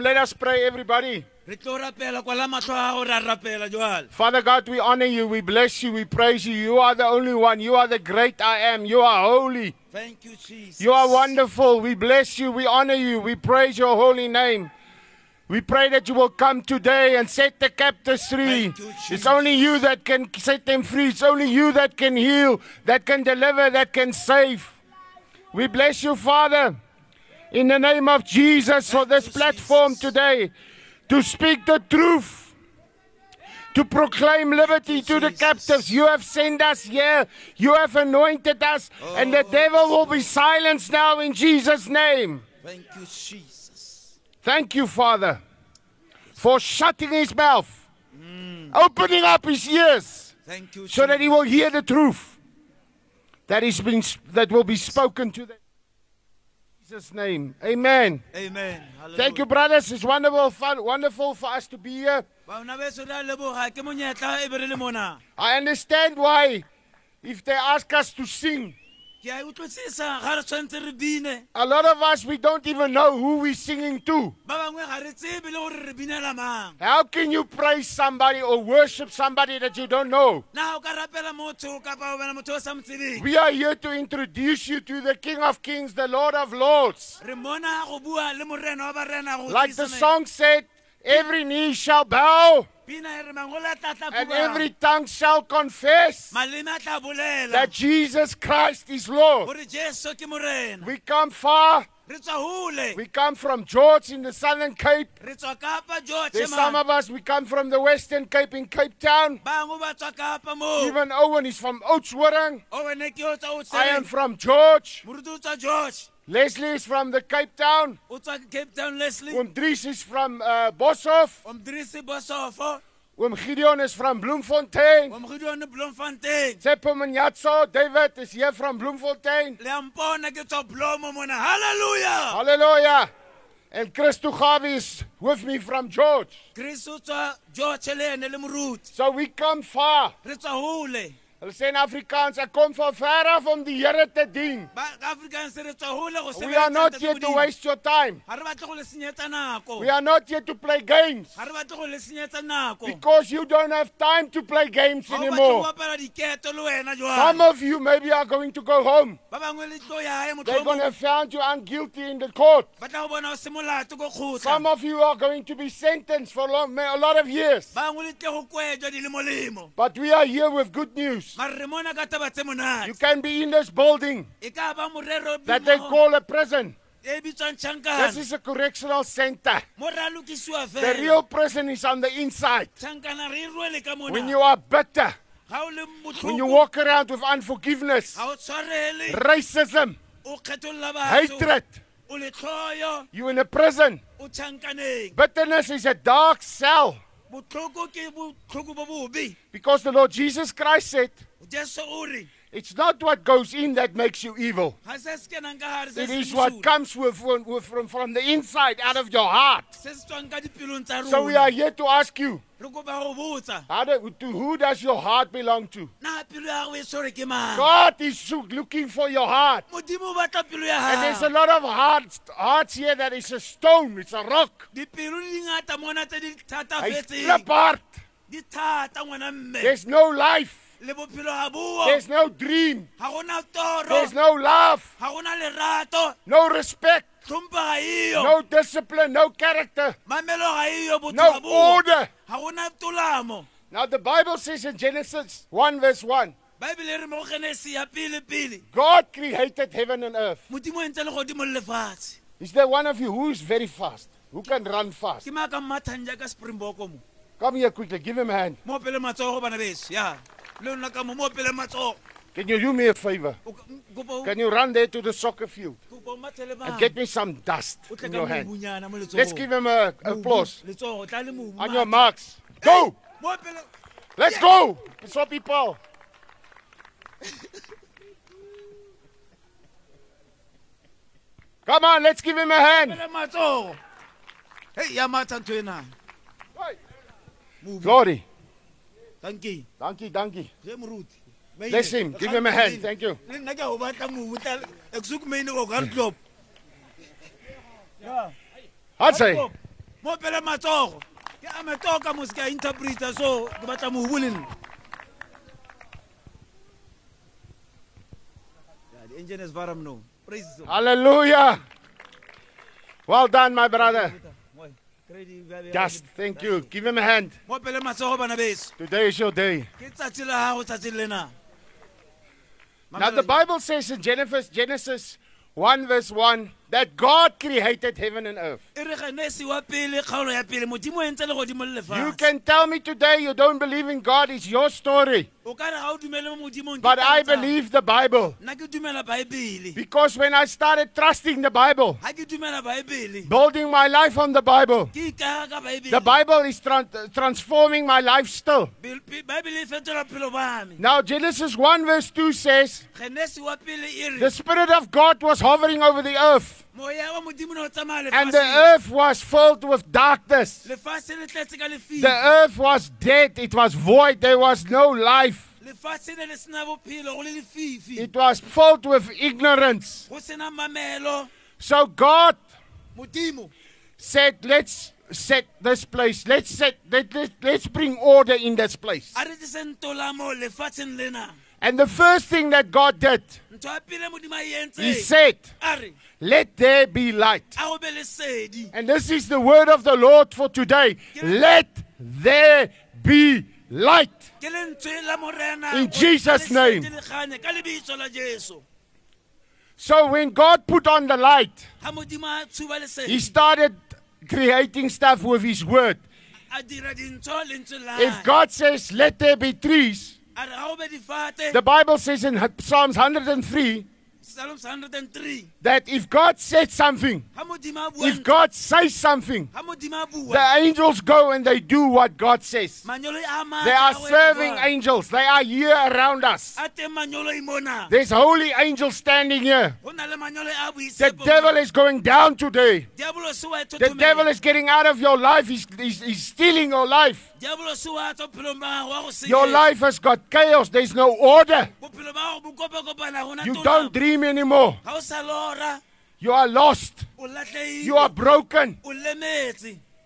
Let us pray, everybody. re tlo rapela kwala matlho a gago ra rapela jwale Father God, we honor you, we bless you, we praise you. You are the only one. You are the great I am. You are holy. thank you jesus You are wonderful. We bless you, we honor you, we praise your holy name. We pray that you will come today and set the captives free. You, It's only you that can set them free. It's only you that can heal, that can deliver, that can save. We bless you, Father, in the name of Jesus for this platform today to speak the truth. To proclaim liberty to the captives. You have sent us here. You have anointed us. and the Oh, devil will be silenced now in Jesus' name. thank you jesus Thank you, Father, for shutting his mouth, mm. opening up his ears, thank you so that he will hear the truth that is being that will be spoken to them. Jesus' name, Amen. amen Thank you, brothers. It's wonderful, fun, wonderful for us to be here. bana beso re a leboga ke monyetla be re le mona I understand why, if they ask us to sing, a utlwisisa ga re tshwanetse re bine a lot of us we don't even know who we're singing to. ba bangwe ga re tsebe le gore re binela mang How can you praise somebody or worship somebody that you don't know? na o ka rapela motho kapa o bena motho o sa mo tsebeng We are here to introduce you to the King of Kings, the Lord of Lords. re mona go bua le morena wa barena go Like the song said, every knee shall bow pina re mangolo a tla and every tongue shall confess maleme a tla bolela that Jesus Christ is Lord. gore jesu ke morena We come far. re tswa hole We come from George in the Southern Cape. re tswa kapa george There's some of us, we come from the Western Cape in Cape Town. bangwe ba tswa kapa mo Even Owen is from Oudtshoorn. o wene ke o tswa o I am from George. Moruti o tswa george Leslie is from the Cape Town. tswa cape town leslie Oom Dries is from uh, Boshoff. omdirisi bosofo Oom Gideon is from Bloemfontein. omgodione blomfontein Tsepo Menyatso, David is here from Bloemfontein. le a mpona ke tswa blomo mona halleluja Hallelujah. And Chris Tugavi is with me from George. krisi o george le ene le So we come far. re tswa hole Hulle sê in Afrikaans, ek kom van ver af om die Here te dien. ba africans re tswa hole go We are not here to waste your time. ga re batle go le senyetsa nako We are not here to play games. ga re batle go le senyetsa nako Because you don't have time to play games ga o batle go anymore. diketo le wena Some of you maybe are going to go home. ba bangwe le tlo yae They're going to found you unguilty in the court. ba tla bona o ko Some of you are going to be sentenced for a lot of years. bangwe le tle go kwetswa di le molemo But we are here with good news. Mare re mona ka taba tse You can be in this building ka ba morero that they call a prison. This is a correctional center. mo re a lokisiwa The real prison is on the inside. tšhankana re rwele ka When you are bitter, ga o le when you walk around with unforgiveness, ga o tshwarele racism, o kgetholola batho hatred, o le tlhoyo you're in a prison. Bitterness is a dark cell botlhoko ke botlhoko bo bobe. Because the Lord Jesus Christ said, jesu o re It's not what goes in that makes you evil. ga se se kenang ka gare se It is what comes with, with, from, from the inside, out of your heart. se se tswang ka dipelong tsa So we are here to ask you, re kopa go botsa how do, to who does your heart belong to? na pelo ya gago tshwere ke mang God is looking for your heart. modimo o batla pelo ya And there's a lot of hearts, hearts here that is a stone, it's a rock. dipelo di dingata mona tse di It's thatafetseng flip heart. di thata ngwana mme There's no life. Le bophelo ga buo There's no dream. ga gona toro There's no love. No respect. No discipline. No character. mamelo ga iyo botho No order. ga gona tolamo Now the Bible says in Genesis 1 verse 1, baebele e re mo go genesi ya pele-pele God created heaven and earth. modimo ntse le godimo le lefatshe Is there one of you who is very fast? Who can run fast? ke maaka mmathang jaaka springboko mo Come here quickly. Give him a hand. mo opele matsogo bana beso ya le lona ka mo mo opele Can you do me a favor? O ka- m- kopa o- Can you run there to the soccer field kopa o mathele and get me some dust in your hand? mobunyana mo letsogong. Let's give him a applause. On your marks. Go! Let's go! So people. Come on, let's give him a hand. opele matsogo hei ya matha ntho ena Mobu. Glory. Dankie. Donkey, donkey. Bless him. Give him a hand. Thank you. le nna ke a go batla mobu tla- ek soek myne ook, hardloop. Ja, Hatsy. hardloop. mo pele matsogo ke a matsogo ka mose interpreter so ke batla mo bule Yeah, the engine is varam no praise. Hallelujah. Well done, my brother. Just thank you. Give him a hand. mo pele matsogo bana beso Today is your day. ke tsatsi la gago tsatsi lena Now, the Bible says in Genesis, Genesis 1, verse 1, that God created heaven and earth. re genesi wa pele kgaolo ya pele modimo o entse le godimo le You can tell me today you don't believe in God, it's your story. O ka re ga o dumele mo modimong ke But I believe the Bible. nna ke dumela baebele Because when I started trusting the Bible, ga ke dumela baebele building my life on the Bible, ke ikaga ka the Bible is tran- transforming my life still. Bil- pi- baebele fetola bophelo ba me. Now, Genesis 1, verse 2 says, genesi wa pele The Spirit of God was hovering over the earth, moya wa modimo ne o tsamaya and the earth was filled with darkness. lefatshe le tletse ka The earth was dead, it was void, there was no life. lefatshe ne le sena bophelo go le lefifi. It was filled with ignorance. go sena mamelo. So God said, Let's set this place, let's set, let, let, let's bring order in this place. A re tse ntola mo lefatsheng lena And the first thing that God did, ntho ya pele modimo a He said, Let there be light. a go be lesedi And this is the word of the Lord for today. Let there be light. ke lentswe la morena In Jesus' name. le kganye ka lebitso la jesu So when God put on the light, ga modimo a tshuba He started creating stuff with His word. a dira dintho lentswe la If God says, Let there be trees, the Bible says in Psalms 103 psalms 103 that if God said something, ga modimo a bua if God says something, ga modimo a bua the angels go and they do what God says. manyolo a matla They are a go etsa serving angels. They are here around us. a teng manyolo mona There's holy angels standing here. go na le manyolo a The devil is going down today. The devil is getting out of your life. He's, he's, he's stealing your life. diabolo wa tswa bophelong ba gago wa go Your life has got chaos. There's no order. bophelo ba gago bo kopakopana gona You don't dream anymore. sa lora You are lost. You are broken.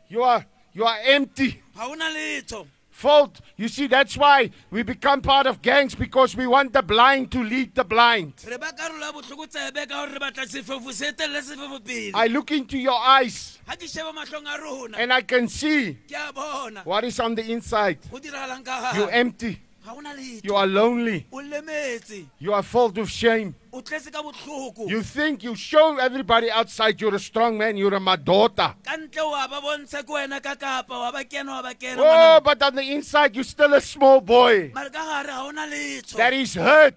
You are you are empty. ga o na letho Fault. You see, that's why we become part of gangs because we want the blind to lead the blind. re ba karolo ya botlhoko tsebe ka gore re batla sefefo se etelele sefefo pele I look into your eyes ga ke sheba matlhong a rona and I can see ke a bona what is on the inside. go diragalang ka You're empty. Ga o na letho You are lonely. You are filled with shame. o tletse ka botlhoko You think you show everybody outside you're a strong man, you're a madota. ka ntle wa ba bontshe ke wena ka kapa wa ba kena wa ba kena Oh, but on the inside you're still a small boy mare ka gare ga o na letho that is hurt.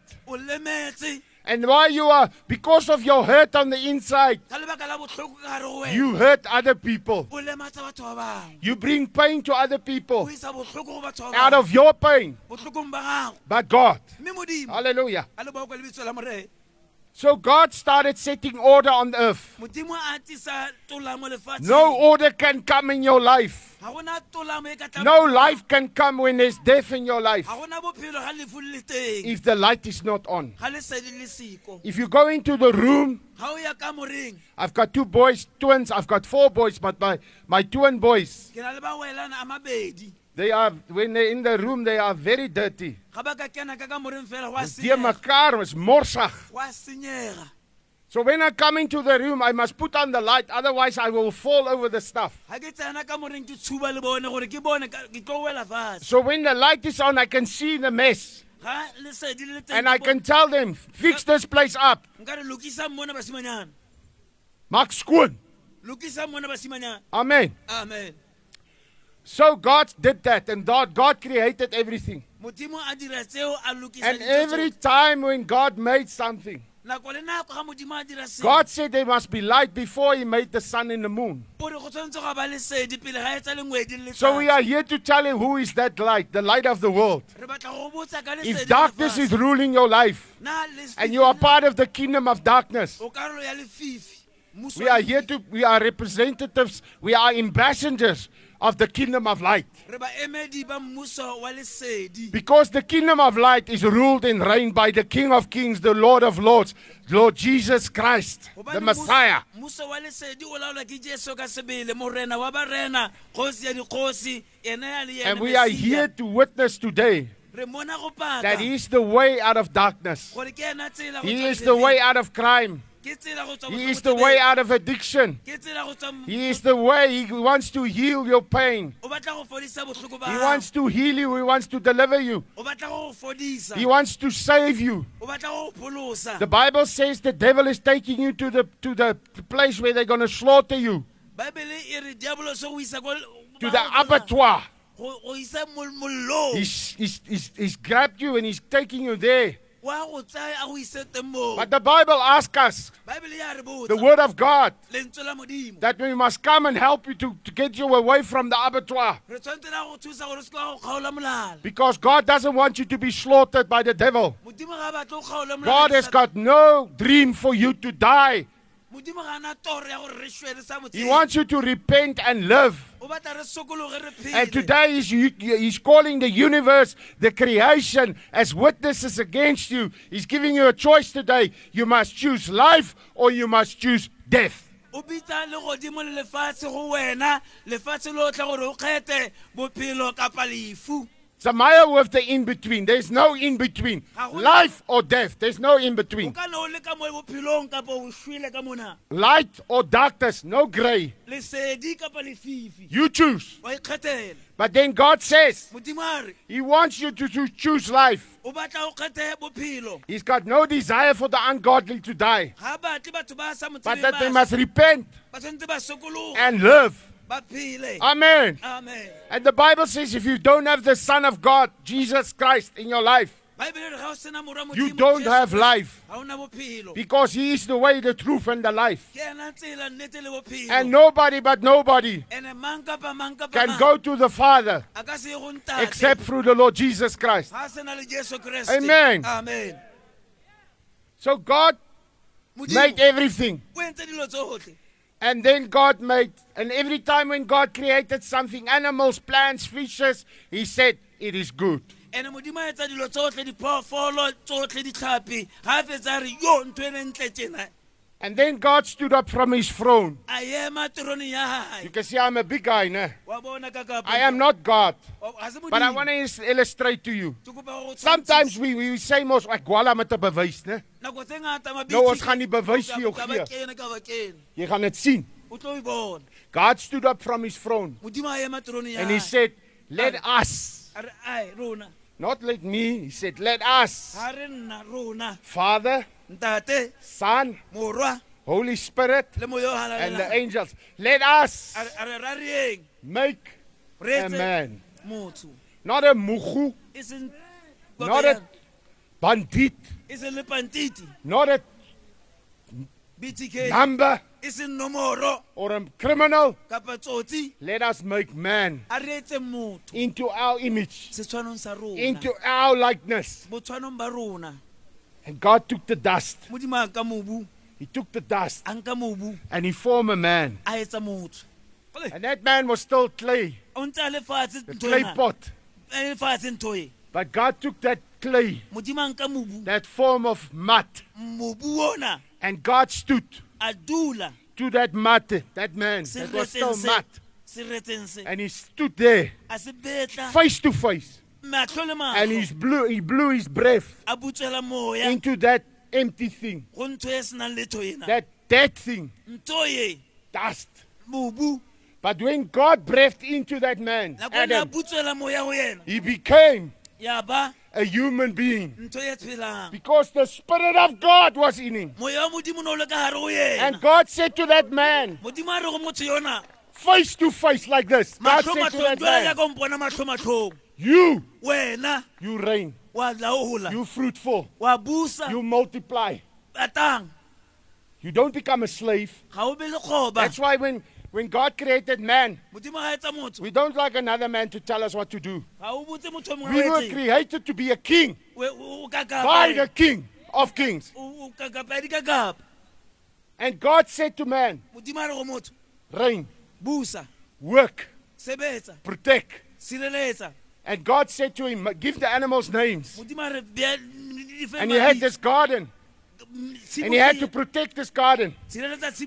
And why you are, because of your hurt on the inside, ka lebaka la botlhoko ka gare go wena. You hurt other people. o lematsa batho ba bangwe You bring pain to other people. Isa botlhoko go batho ba out of your pain. But God, hallelujah. So God started setting order on the earth. modimo a tisa tolamo lefatsheng No order can come in your life. ga gona tolamo ka tlang- No life can come when there's death in your life ga gona bophelo ga lefu le le teng if the light is not on. ga lesedi le siko If you go into the room, ga o ya ka moreng I've got two boys, twins. I've got four boys, but my, my twin boys, ke na le bawelana a mabedi they are, when they're in the room, they are very dirty. ga ba ka kena ka ka moreng fela go a Dear senyega Makar was morsag. go a senyega So when I come into the room, I must put on the light, otherwise I will fall over the stuff. ga ke tsena ka moreng ke tshuba le bone gore ke bone ka- ke tlo wela fatshe So when the light is on, I can see the mess. ga lesedi le le teng And I can tell them, fix this place up. bo- nka re lokisang mona basimanyana Max Schoon. lokisang mona basimanyana Amen. amen So God did that, and God, God created everything. modimo a dira tseo a lokisa And every time when God made something, nako le nako ga modimo a dira seo God said there must be light before He made the sun and the moon. ore go tshwanetse go ba lesedi pele ga etsa lengwedi le So we are here to tell you who is that light, the light of the world. re batla go botsa ka lesedi If darkness is ruling your life and you are part of the kingdom of darkness, o karolo ya lefifi mmuso we are here to, we are representatives, we are ambassadors of the kingdom of light. re baemedi ba mmuso wa lesedi Because the kingdom of light is ruled and reigned by the King of Kings, the Lord of Lords, Lord Jesus Christ, the Messiah. mmuso wa lesedi o laolwa ke jesu ka sebele morena wa barena kgosi ya dikgosi ena ya le yena And we are here to witness today re mona go that He is the way out of darkness. gore ke ena tsela go He is the way out of crime. Ke tsela go tswa He is the way out of addiction. ke tsela go tswa He is the way. He wants to heal your pain. o batla go fodisa botlhoko ba He wants to heal you. He wants to deliver you. o batla go go fodisa He wants to save you. o batla go go pholosa The Bible says the devil is taking you to the to the place where they're going to slaughter you, baebele re diabolo se go isa ko to the abattoir. go go isa mol- mollong He's, he's, he's, he's grabbed you and he's taking you there. Wa go tsaya a go ise teng moo But the Bible asks us, baebele ya re the Word of God, lentswe la modimo that we must come and help you to, to get you away from the abattoir. re tshwanetse na go thusa gore se ka go kgaola molala Because God doesn't want you to be slaughtered by the devil. modimo ga a batle go kgaola God has got no dream for you to die. modimo ga a na toro ya gore re shwe re sa mo He wants you to repent and live. O batla re sokologe re And today he's, he's calling the universe, the creation, as witnesses against you. He's giving you a choice today. You must choose life or you must choose death. o bitsa legodimo le lefatshe go wena lefatshe lotlhe gore o kgethe bophelo kapa lefu It's a mile with the in between. There's no in between. Life or death. There's no in between. ka ne o le ka mo bophelong kapa o shwele ka mona Light or darkness. No gray. lesedi kapa lefifi You choose. But then God says modimo a re He wants you to, to choose life. o batla o kgethe bophelo He's got no desire for the ungodly to die, ga batle batho ba sa mo but that they must repent ba tshwanetse ba sokologa and live. Amen. amen And the Bible says if you don't have the Son of God, Jesus Christ, in your life, baebele re ga o sena morwa you don't have life. ga o na bophelo Because He is the way, the truth, and the life. ke ena tsela nnete le bophelo And nobody but nobody ene mang kapa mang kapa can go to the Father a ka se ye go ntate except through the Lord Jesus Christ. ga a se na le jesu kreste Amen. amen So God made everything. And then God made, and every time when God created something, animals, plants, fishes, He said, It is good. ene modimo a etsa dilo tsotlhe diphoofolo tsotlhe ditlhapi ga fetsa re yo ntho ne ntle tjena And then God stood up from His throne. a ema tironeng ya You can see I'm a big guy now. wa bona ka kapa I am not God, oh, but I want to illustrate to you. ke kopa go Sometimes we, we say mos ek gwala met 'n bewys, né? nako tse ngata Nou, ons gaan die bewys vir jou gee. kene ka bakene Jy gaan dit sien. o tlo bona God stood up from his throne modimo a ema tironeng ya and he said, "Let us." A re ai rona Not let me. He said, "Let us." ga re nna rona Father, Son, Holy Spirit, le moyo o and the angels. Let us a re- a re ra rieng. make a man. Not a mugu, e not a bandit, seng le pantiti. not a number or a criminal. Let us make man a re etse motho. into our image, setshwanong sa rona. into our likeness. botshwanong ba rona. And God took the dust. modimo a nka mobu. He took the dust a nka mobu. and he formed a man. a etsa motho. Jwale, And that man was still clay, o ntse a le fatshe the clay pot. a le fatshe ntho But God took that clay, modimo a nka mobu. that form of mud, and God stood to that mud, that man that was still seretseng se mud. seretseng se And he stood there face to face. And he blew, he blew his breath a butswela moya. into that empty thing, go ntho senang letho that dead thing, dust. But when God breathed into that man, nako ena a Adam, butswela moya go yena. he became ya ba a human being. Because the Spirit of God was in him. moya wa modimo o ne o le ka gare go And God said to that man, modimo a re go motho yona. face to face like this, God said to that man, yaka o mpona matlho matlhong You, you reign, you fruitful, you multiply. batang You don't become a slave. ga o be le kgoba. That's why when, when God created man, modimo ga etsa motho we don't like another man to tell us what to do. ga o botse motho o We were created to be a king We- o o by the king of kings. o o kakapa di kakapa And God said to man, modimo a re go motho reign, work, protect. And God said to him, Give the animals names. modimo a re "Bea- di fe And he had this garden. And he had to protect this garden.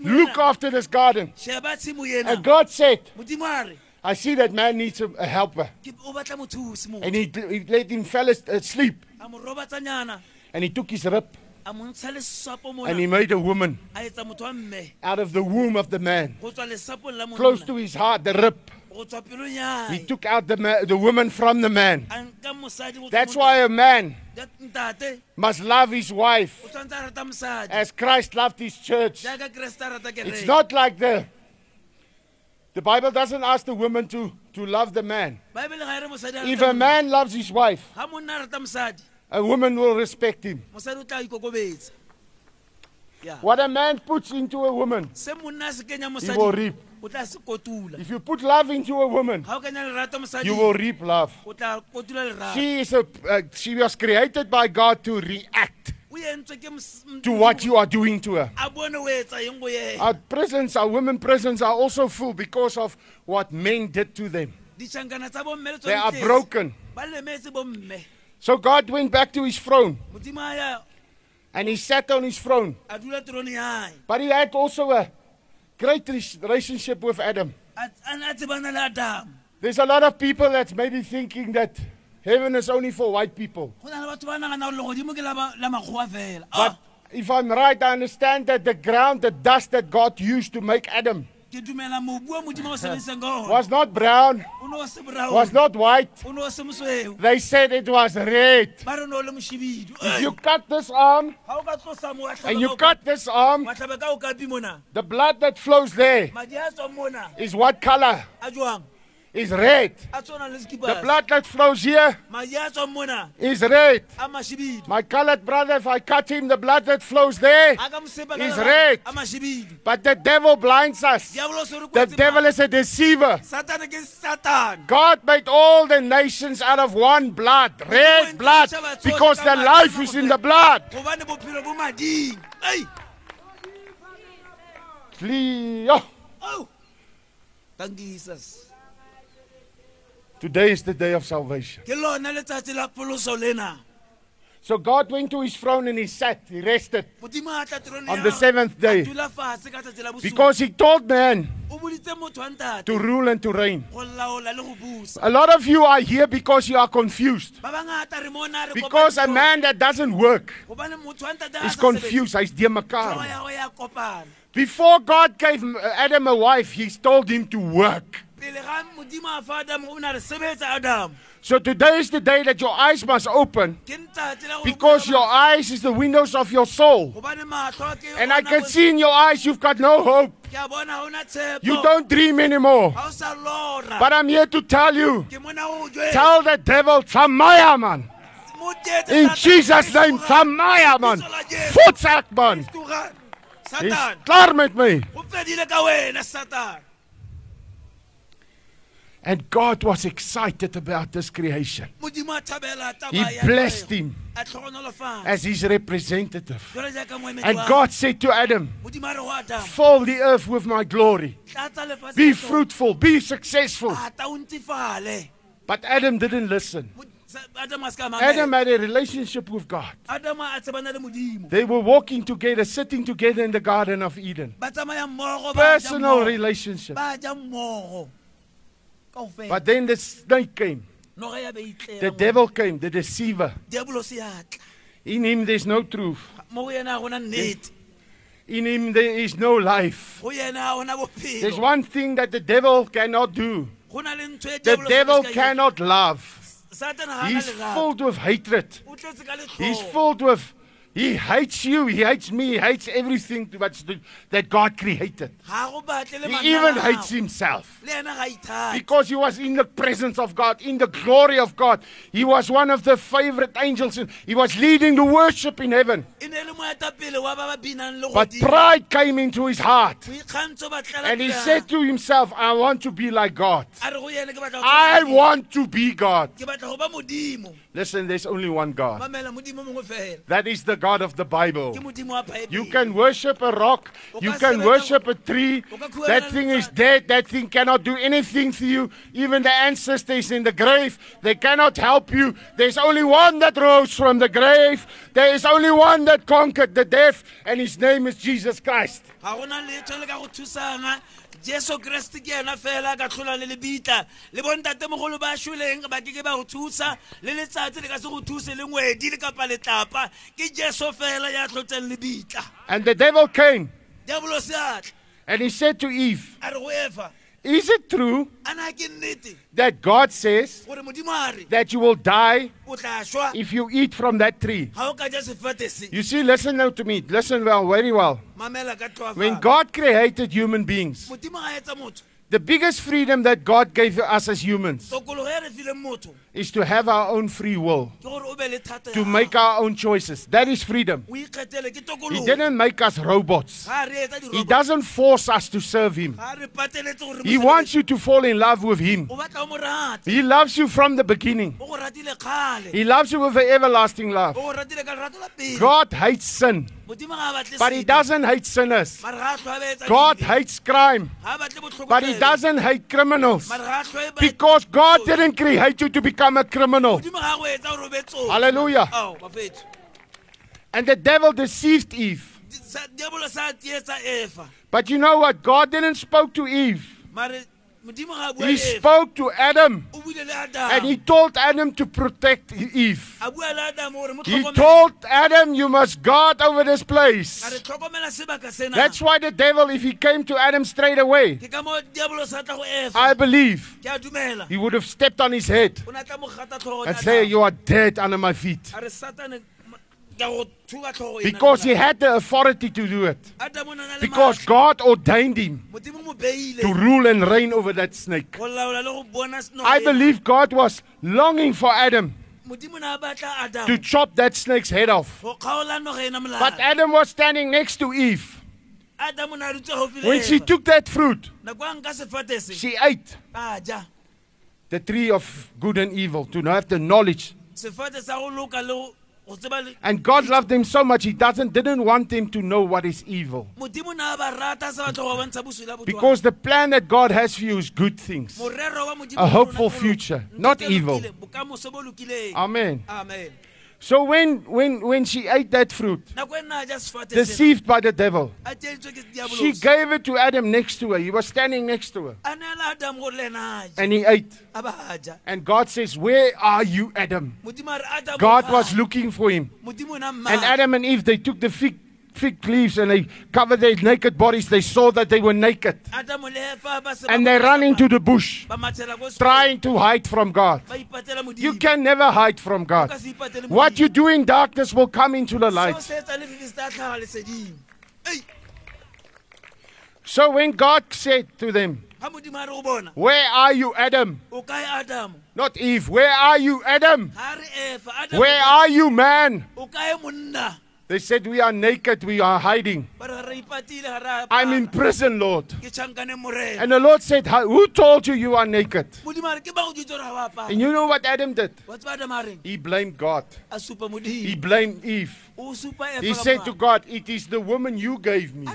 Look after this garden. And God said, I see that man needs a, a helper. "Ke- o batla mothusi mo And he, he let him fell as- asleep. a mo robatsanyana And he took his rib a mo ntsha lesapo and he made a woman a etsa motho wa mme out of the womb of the man. go tswa lesapong la Close to his heart, the rib. Go tswa pelong ya He took out the, the woman from the man. a nka mosadi go tswa That's why a man must love his wife o tshwanetse a rata mosadi as Christ loved his church. jaaka keresete a rata It's not like the the Bible doesn't ask the woman to, to love the man. baebele ga re mosadi a If a man loves his wife, ga monna a rata mosadi a woman will respect him. Mosadi o tla ikokobetsa ya What a man puts into a woman, se monna a se kenya he will mosadi reap. o tla se kotula If you put love into a woman, ga o kenya lerato mosadi you will reap love. o tla kotula lerato She is a uh, she was created by God to react o entswe ke mos- m- to what you are doing to her. a bone o etsa eng go yena Our prisons, our women prisons are also full because of what men did to them. ditšhankana tsa bomme le They are tletse. broken. ba lemetse bomme So God went back to his throne modimo a ya and he sat on his throne. a dula tirong yae But he had also a great relationship with Adam. a a tsebana le adamu There's a lot of people that's maybe thinking that heaven is only for white people. go na le batho ba nagana gore legodimo ke la ba- la makgowa fela But Ah, if I'm right, I understand that the ground, the dust that God used to make Adam ke dumela mobu o modimo o sebedisang ka ona. Was not brown, o ne o se was not white. o ne o se mosweu. They said it was red. ba re o ne o le mošibidu If you cut this arm ga o ka tlosa mo wa and you cut this arm, wa tlhabe ka o kapi mona. the blood that flows there madi a tswang mona. is what color? Is red. a tshwana le The blood that flows here is red. My colored brother, if I cut him, the blood that flows there. a ka mosepa ka Is red. But the devil blinds us. diabolo o se re The devil is a deceiver. satane ke satan God made all the nations out of one blood, red blood, because the life is in the blood. gobane bophelo bo mading ei Leo. oh thank you jesus Today is the day of salvation. ke lona letsatsi la pholoso lena So God went to his throne and he sat, he rested modimo a tla tirong on the seventh day dula fatshe ka tsatsi la bosupa because he told man o boditse motho wa ntate to rule and to reign. go laola le go busa A lot of you are here because you are confused. ba bangata re mona re Because a man that doesn't work gobane motho wa ntate is confused. He's demakar. ya go ya kopana Before God gave Adam a wife, he told him to work. Pele ga modimo a fa adamu o ne a re sebetsa adamu So today is the day that your eyes must open ke letsatsi la go because your eyes is the windows of your soul. gobane matlho ke And I can see in your eyes you've got no hope. ke a bona ga ona tshepo You don't dream anymore. ga o sa lora But I'm here to tell you ke mona go jwetsa tell the devil, Samaya man. In Jesus' name. Samaya man. Jesu, man. He's klaar met me. go fedile ka wena satan And God was excited about this creation. modimo a thabela taba He blessed him as his representative. jwale jaaka moemedi And God said to Adam, modimo a re go adamu Fill the earth with my glory. Be fruitful. Be successful. ata o ntifale But Adam didn't listen. Mo- sa- adamu a se ka Adam had a relationship with God. adamu a tsebana le modimo They were walking together, sitting together in the Garden of Eden. ba tsamaya mmogo ba ja Personal relationship. ba ja mmogo kaofela But then the snake came. noga ya beitlela The devil came, the deceiver. diabolo se atla In him there's no truth. mo go yena ga gona nnete In him there is no life. go yena ga gona There's one thing that the devil cannot do. go na le ntho The devil cannot love. Satan ha na He's filled with hatred. o tletse ka He's filled with, he hates you, he hates me, he hates everything that's that God created. ga go batle He even hates himself. le ena ga ithate Because he was in the presence of God, in the glory of God. He was one of the favorite angels. He was leading the worship in heaven. But pride came into his heart. boikgantsho ba tlela And he said to himself, I want to be like God. a re go yena ke batla go I want to be God. Modimo. ke batla go ba modimo Listen, there's only one God. mamela modimo mongwe fela That is the God of the Bible. ke modimo wa You can worship a rock. You can worship a tree. o ka khuwela That thing is dead. That thing cannot do anything for you. Even the ancestors in the grave, they cannot help you. There's only one that rose from the grave. There is only one that conquered the death, and his name is Jesus Christ. Ga gona letho le ka go thusanga jesu kreste ke ena fela a ka tlhola le lebitla. Le bontatemogolo ba šoleng ba keke ba go thusa le letsatsi le ka se go thuse le ngwedi le kapa letlapa ke jesu fela ya tlhotseng lebitla. And the devil came. And he said to Eve, a re go efa Is it true a na ke nnete that God says gore modimo a re that you will die o tla šwa if you eat from that tree? ga o ka ja sefate se You see, listen now to me. Listen well, very well. When God created human beings, modimo ga etsa motho the biggest freedom that God gave us as humans tokologo re fileng motho is to have our own free will, ke gore o be le thata to make our own choices. That is freedom. He didn't make us robots. He doesn't force us to serve Him. ga re pateletse gore He wants you to fall in love with Him. o batla o mo rate He loves you from the beginning. o go ratile kgale He loves you with an everlasting love. o go ratile ka lerato la pele God hates sin, modimo ga a batle but He doesn't hate sinners. mare ga a tlhoa be etsa God hates crime, ga a batle botlhoko but He doesn't hate criminals. mare ga a tlhoe ba- Because God didn't create you to become a criminal. a go etsa gore o be tsotsi. Hallelujah. Oh, and the devil deceived Eve. Di- sa- diabolo sa tsietsa efa But you know what? God didn't spoke to Eve. Mare modimo ga a bua He spoke to Adam. o buile le And he told Adam to protect Eve. a bua le adamo gore mo He told Adam, you must guard over this place. tlhokomela sebaka sena That's why the devil, if he came to Adam straight away, ke ka mo diabolo sa tla go efa I believe ke a dumela he would have stepped on his head o ne a tla mo gata tlhogo and say, You are dead under my feet. Because he had the authority to do it. mona. Adamo o na na le Because. God ordained him modimo mo beile to rule and reign over that snake. go laola le go bona snoga I believe God was longing for Adam modimo ne a batla to chop that snake's head off. go kgaola noga ena But Adam was standing next to Eve. adamo ne a dutse gaufi le When she took that fruit, nako a nka sefate se she ate the tree of good and evil to have the knowledge. Sefate sa go loka le go go tseba le And God loved them so much, He doesn't didn't want them to know what is evil. modimo ne a ba rata sa batla go bontsha boswila botho Because the plan that God has for you is good things. morero wa modimo A hopeful future, not evil. lokileng, bokamoso bo lokileng Amen. amen So when when when she ate that fruit, nako nna a ja sefate sena, deceived by the devil, a tšeditswe ke she gave it to Adam next to her. He was standing next to her. a neela adamo gore le ena a And he ate. a ba a ja And God says, Where are you, Adam? modimo a re adamo God was looking for him. modimo o na And Adam and Eve, they took the fig, fig leaves and they covered their naked bodies. They saw that they were naked. adamo le efa ba se And they ran into the bush, ba mathela ko sekolong, trying to hide from God. ba ipatela modimo You can never hide from God. ka se ipatele What you do in darkness will come into the light. se etsa le fifi se tla tlhaga leseding Ei, So when God said to them, ga modimo a re go bona Where are you, Adam? Not Eve. Where are you, Adam? ga re efa Adamo, Where are you, man? O kae monna They said, We are naked. We are hiding. ba re re ipatile ga re I'm in prison, Lord. ke tšhankane morena And the Lord said, Who told you you are naked? modimo a re ke ba go ditse gore ga ba apara And you know what Adam did? wa tseba adamo He blamed God. He blamed Eve. o supa efa He said to. God, It is the woman you gave me.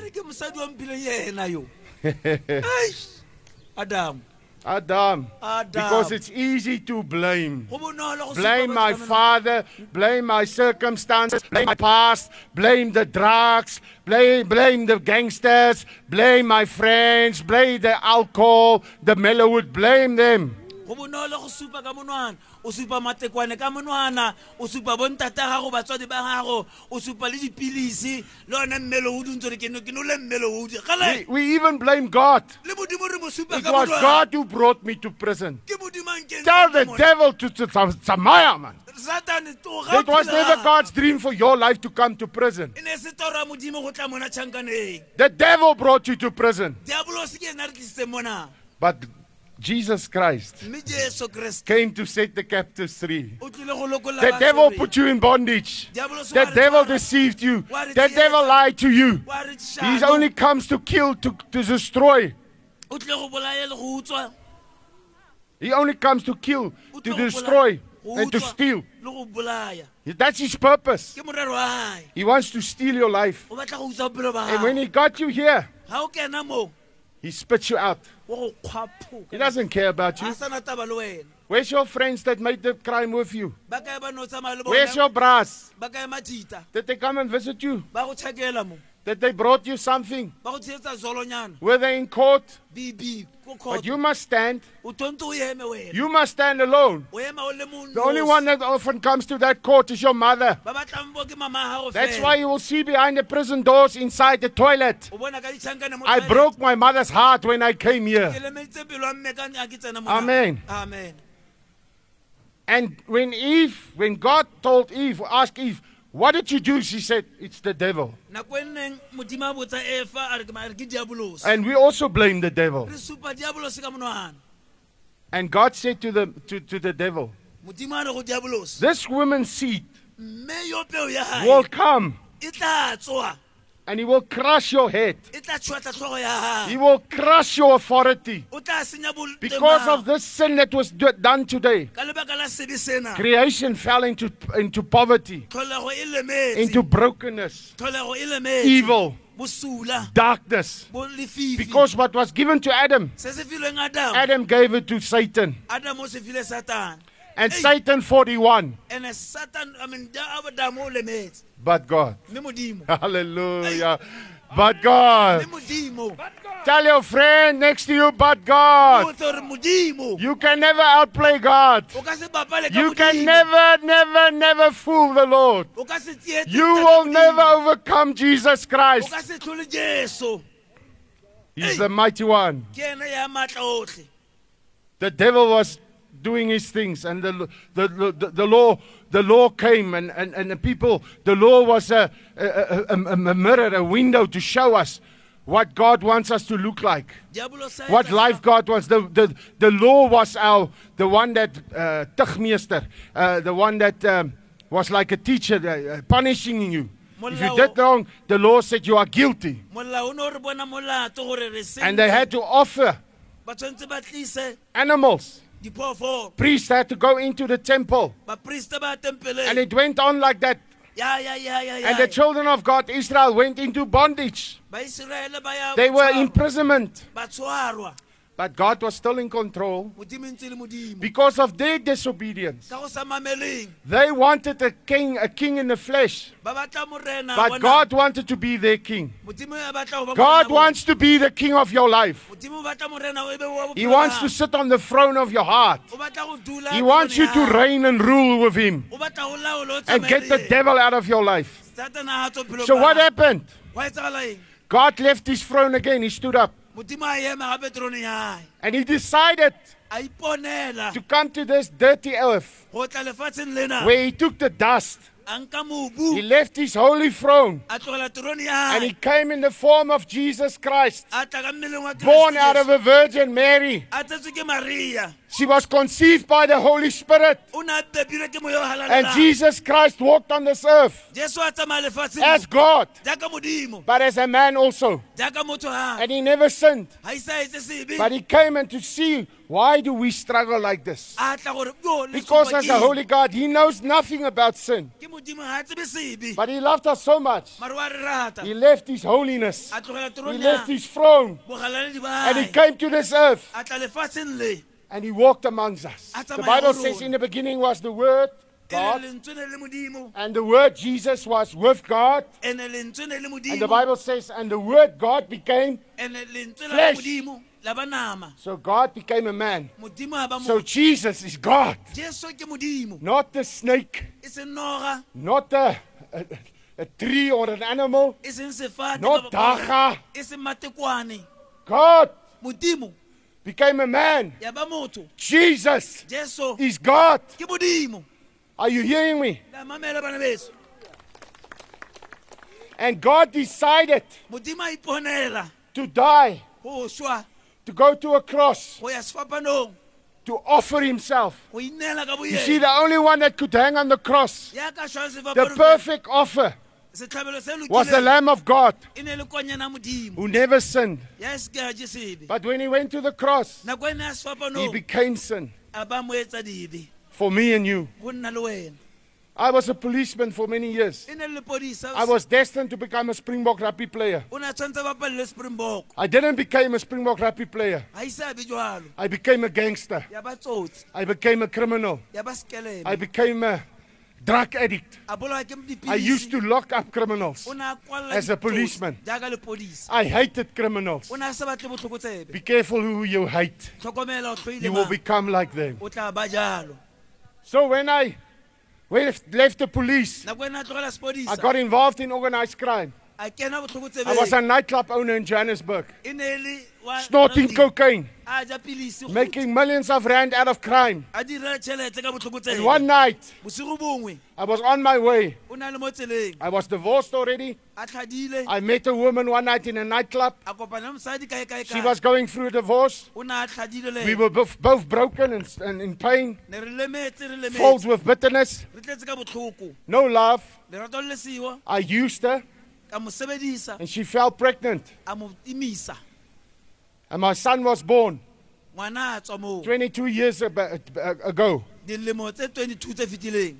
a re ke mosadi wa mpileng yena yo Eish, adamo Adam. Adam. Because it's easy to blame. go bonolo go supa Blame my father, blame my circumstances, blame my past, blame the drugs, blame, blame the gangsters, blame my friends, blame the alcohol, the mellowwood, blame them. Go bonolo go supa ka monwana o supa matekwane ka monwana o supa bontate gago batswadi ba gago o supa le dipilisi le one mmeloudi ntse ore ke no ke no le We, gale we even blame God. le modimo re mo supa It ka was monwana God who brought me to prison. ke modimo a nkentse Tell the devil to, Samaya, man. It was never God's dream for your life to come to prison. se toro modimo go tla mona tšhankaneng The devil brought you to prison. diabolosi ke ena re tlisitse mona But Jesus Christ mme jesu kreste came to set the captives free. o tlile go lokolla The devil put you in bondage. The devil deceived you. The devil lied to you. He only comes to kill, to, to destroy. o tlile go bolaya le go utswa He only comes to kill, to destroy. and to steal. le go bolaya That's his purpose. ke morero wa hae He wants to steal your life. o batla go utswa bophelo ba And when he got you here, ga o kena moo he spits you out. Oh, o go kgwaphoka He doesn't care about you. sa na taba le wena Where's your friends that made the crime with you? ba kae ba no tsamaya le Where's your brass? ba kae matita Did they come and visit you? Ba go checkela mo Did they brought you something? ba go tsheetsa zolonyana Were they in court? But you must stand. o tonte o eme wena You must stand alone. o ema o le mo The only one that often comes to that court is your mother. ba batlang bo ke mama a gago That's why you will see behind the prison doors inside the toilet. o bona ka ditšhankane mo I broke my mother's heart when I came here. ke lemeditse pelo ya mme ka a ke tsena mo Amen. amen And when Eve, when God told Eve, ask Eve, what did you do? She said, it's the devil. nako nneng modimo a botsa efa a re ke ma- a re ke diabolosi And we also blame the devil. re supa diabolosi ka monwana And God said to the, to, to the devil, modimo a re go diabolosi this woman's seed mme yo peo ya will come and he will crush your head. tla tšhwatla tlhogo ya He will crush your authority. o tla senya bol- Because of this sin that was do- done today, ka lebaka la sebe sena. creation fell into, into poverty, into brokenness, evil, darkness. Because what was given to Adam, se se filweng adamo Adam gave it to Satan. adamo o se file satane And. Satan 41, and satan I mean da- adamo o lemetse but God. mme Hallelujah. But God. mme modimo Tell your friend next to you, but God. o tlo re modimo You can never outplay God. o ka se bapale ka You can never, never, never fool the Lord. o ka se tsietse You will never overcome Jesus Christ. ka se tlhole jesu He's the mighty one. ke ene ya maatla otlhe The devil was doing his things, and the, the, the, the law the law came, and, and, and the people, the law was a, a, a, a, mirror, a window to show us what God wants us to look like. what life God wants. The, the, the law was our, the one that, uh, uh, the one that um, was like a teacher uh, uh, punishing you. If you did wrong, the law said you are guilty. molao o ne o re bona molato gore re And they had to offer ba tshwanetse ba tlise animals. Priests had to go into the temple. And it went on like that. And the children of God, Israel, went into bondage. baiseraele ba ya They were imprisonment. But God was still in control modimo ntse le modimo because of their disobedience. ka go sa mameleng They wanted a king, a king in the flesh. ba batla morena But God wanted to be their king. modimo a batla go ba God wants to be the king of your life. modimo o batla morena o be wa He wants to sit on the throne of your heart. o batla go dula He wants you to reign and rule with him o batla go laola o and get the devil out of your life. Satana ha tswa bophelong So what happened? Wa etsagala eng God left his throne again. He stood up modimo a ema gape troneng ya hae and he decided to come to this dirty earth go tla lefatsheng lena. where he took the dust. He left his holy throne. A tlogela terone ya and he came in the form of Jesus Christ, a tla ka mmeleng wa born out of a Virgin Mary. A tsetswe ke maria She was conceived by the Holy Spirit. o ne a pepilwe ke moya o And Jesus Christ walked on this earth jesu a tsamaya lefatsheng as God, but as a man also. And he never sinned. ga isa etse sebe But he came and to see why do we struggle like this? a tla gore "Yo, le Because as a holy God, he knows nothing about sin. ke modimo ga a tsebe sebe But he loved us so much. He left his holiness. He left his throne. And he came to this earth. A tla lefatsheng le And he walked amongst us. The Bible says in the beginning was the Word, God. lentswe ne le modimo And the Word Jesus was with God. ene lentswe ne le And the Bible says, and the Word God became. ene lentswe la Flesh. modimo la ba nama So God became a man. modimo a ba So Jesus is God. jesu ke modimo Not the snake, not a, a, a tree or an animal, not Dagga. God became a man. ya ba motho Jesus jesu. is God. Are you hearing me? la mamela bana beso. And God decided modimo a iponela. to die, to go to a cross, go ya sefapanong to offer himself. go inela ka You see, the only one that could hang on the cross, ya ka shwang the perfect offer, was the Lamb of God ne le konyana modimo who never sinned. ya se ke a But when he went to the cross, nako ene ya he became sin. a ba mo etsa dibe for me and you. go nna le wena I was a policeman for many years. ne le lepodisa I was destined to become a Springbok rugby player. o ne a tshwanetse a bapalele springbok I didn't become a Springbok rugby player. ga ise a be jalo I became a gangster. ya ba tsotsi I became a criminal. ya ba sekelele I became a drug addict. a bolawa ke I used to lock up criminals. o ne a kwalela As a policeman. I hated criminals. o ne a se batle botlhokotsebe Be careful who you hate. You will become like them. o tla ba jalo So when I left the police, nako ene a tlogela I got involved in organized crime. A kena I was a nightclub owner in Johannesburg, e ne e le wa snorting rugby. cocaine, a ja pilisi go- making millions of rand out of crime. a direla tšhelete ka And botlhokotsebe one night, bosigo bongwe. I was on my way. o na le mo tseleng. I was divorced already. a tlhadile. I met a woman one night in a nightclub. a kopana le mosadi kae kae She kae? was going through a divorce. o ne a tlhadile le We were both, both broken and, and in pain, ne re lemetse re filled with bitterness, re tletse ka botlhoko. No love. lerato le le sewa I used her, ka mo sebedisa and she fell pregnant. a mo imisa And my son was born ngwana a tswa moo 22 years ago. dilemo tse 22 tse fetileng